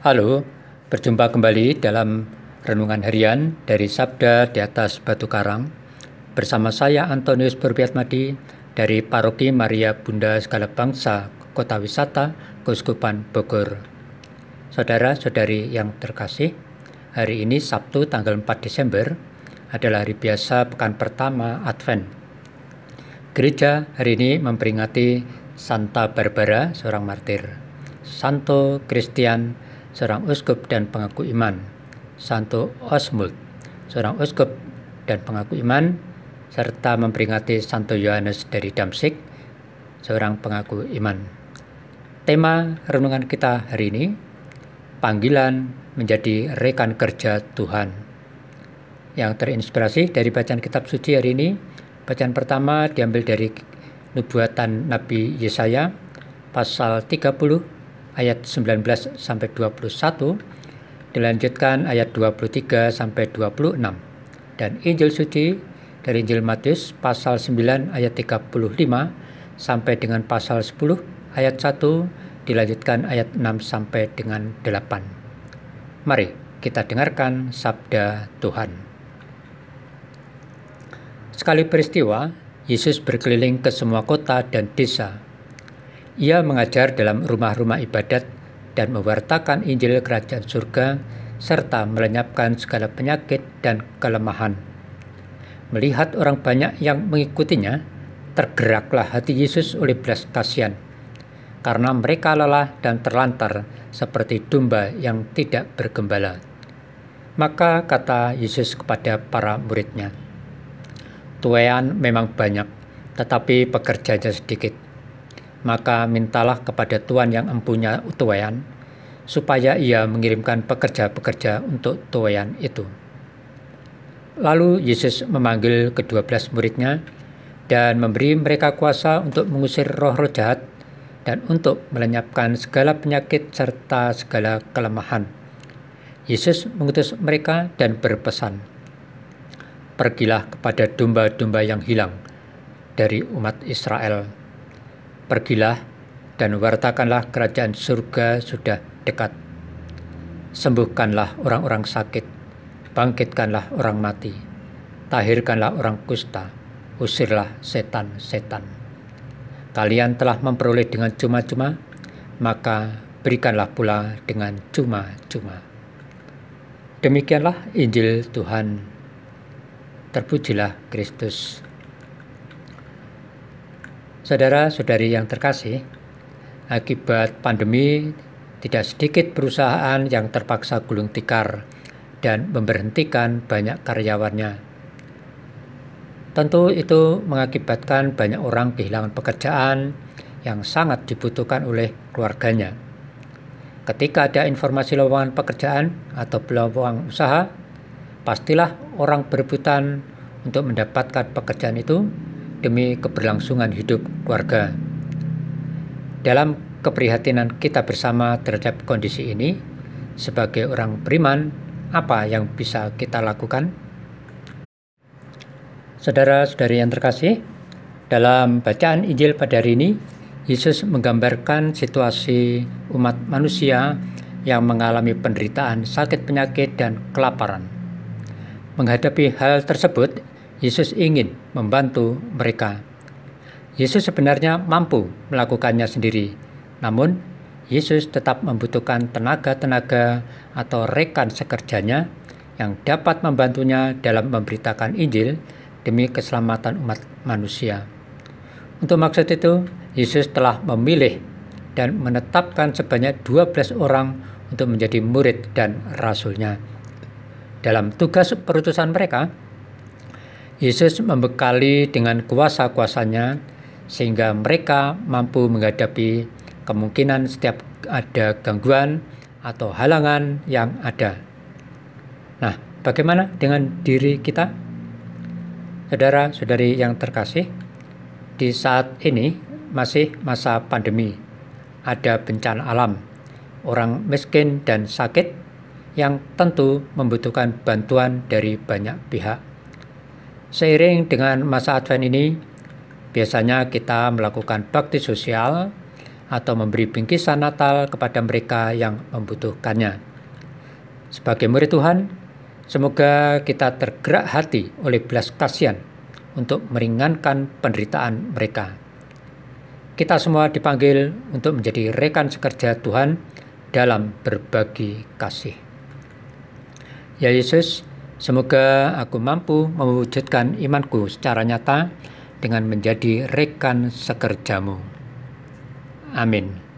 Halo, berjumpa kembali dalam Renungan Harian dari Sabda di atas Batu Karang bersama saya Antonius Berbiatmadi dari Paroki Maria Bunda Segala Bangsa Kota Wisata Keuskupan Bogor. Saudara-saudari yang terkasih, hari ini Sabtu tanggal 4 Desember adalah hari biasa pekan pertama Advent. Gereja hari ini memperingati Santa Barbara, seorang martir, Santo Christian, seorang uskup dan pengaku iman, Santo Osmult, seorang uskup dan pengaku iman, serta memperingati Santo Yohanes dari Damsik, seorang pengaku iman. Tema renungan kita hari ini, panggilan menjadi rekan kerja Tuhan. Yang terinspirasi dari bacaan kitab suci hari ini, bacaan pertama diambil dari nubuatan Nabi Yesaya pasal 30 ayat 19 sampai 21, dilanjutkan ayat 23 sampai 26. Dan Injil suci dari Injil Matius pasal 9 ayat 35 sampai dengan pasal 10 ayat 1 dilanjutkan ayat 6 sampai dengan 8. Mari kita dengarkan sabda Tuhan. Sekali peristiwa, Yesus berkeliling ke semua kota dan desa ia mengajar dalam rumah-rumah ibadat dan mewartakan Injil Kerajaan Surga serta melenyapkan segala penyakit dan kelemahan. Melihat orang banyak yang mengikutinya, tergeraklah hati Yesus oleh belas kasihan, karena mereka lelah dan terlantar seperti domba yang tidak bergembala. Maka kata Yesus kepada para muridnya, Tuayan memang banyak, tetapi pekerjanya sedikit maka mintalah kepada Tuhan yang empunya tuayan, supaya ia mengirimkan pekerja-pekerja untuk tuayan itu. Lalu Yesus memanggil kedua belas muridnya dan memberi mereka kuasa untuk mengusir roh-roh jahat dan untuk melenyapkan segala penyakit serta segala kelemahan. Yesus mengutus mereka dan berpesan, Pergilah kepada domba-domba yang hilang dari umat Israel Pergilah dan wartakanlah kerajaan surga sudah dekat. Sembuhkanlah orang-orang sakit, bangkitkanlah orang mati, tahirkanlah orang kusta, usirlah setan-setan. Kalian telah memperoleh dengan cuma-cuma, maka berikanlah pula dengan cuma-cuma. Demikianlah Injil Tuhan. Terpujilah Kristus. Saudara-saudari yang terkasih, akibat pandemi tidak sedikit perusahaan yang terpaksa gulung tikar dan memberhentikan banyak karyawannya. Tentu itu mengakibatkan banyak orang kehilangan pekerjaan yang sangat dibutuhkan oleh keluarganya. Ketika ada informasi lowongan pekerjaan atau peluang usaha, pastilah orang berebutan untuk mendapatkan pekerjaan itu demi keberlangsungan hidup keluarga. Dalam keprihatinan kita bersama terhadap kondisi ini, sebagai orang beriman, apa yang bisa kita lakukan? Saudara-saudari yang terkasih, dalam bacaan Injil pada hari ini, Yesus menggambarkan situasi umat manusia yang mengalami penderitaan, sakit penyakit, dan kelaparan. Menghadapi hal tersebut, Yesus ingin membantu mereka. Yesus sebenarnya mampu melakukannya sendiri, namun Yesus tetap membutuhkan tenaga-tenaga atau rekan sekerjanya yang dapat membantunya dalam memberitakan Injil demi keselamatan umat manusia. Untuk maksud itu, Yesus telah memilih dan menetapkan sebanyak 12 orang untuk menjadi murid dan rasulnya. Dalam tugas perutusan mereka, Yesus membekali dengan kuasa-kuasanya sehingga mereka mampu menghadapi kemungkinan setiap ada gangguan atau halangan yang ada. Nah, bagaimana dengan diri kita? Saudara-saudari yang terkasih, di saat ini masih masa pandemi, ada bencana alam, orang miskin dan sakit yang tentu membutuhkan bantuan dari banyak pihak. Seiring dengan masa Advent ini, biasanya kita melakukan bakti sosial atau memberi bingkisan Natal kepada mereka yang membutuhkannya. Sebagai murid Tuhan, semoga kita tergerak hati oleh belas kasihan untuk meringankan penderitaan mereka. Kita semua dipanggil untuk menjadi rekan sekerja Tuhan dalam berbagi kasih. Ya Yesus, semoga aku mampu mewujudkan imanku secara nyata dengan menjadi rekan sekerjamu. Amin.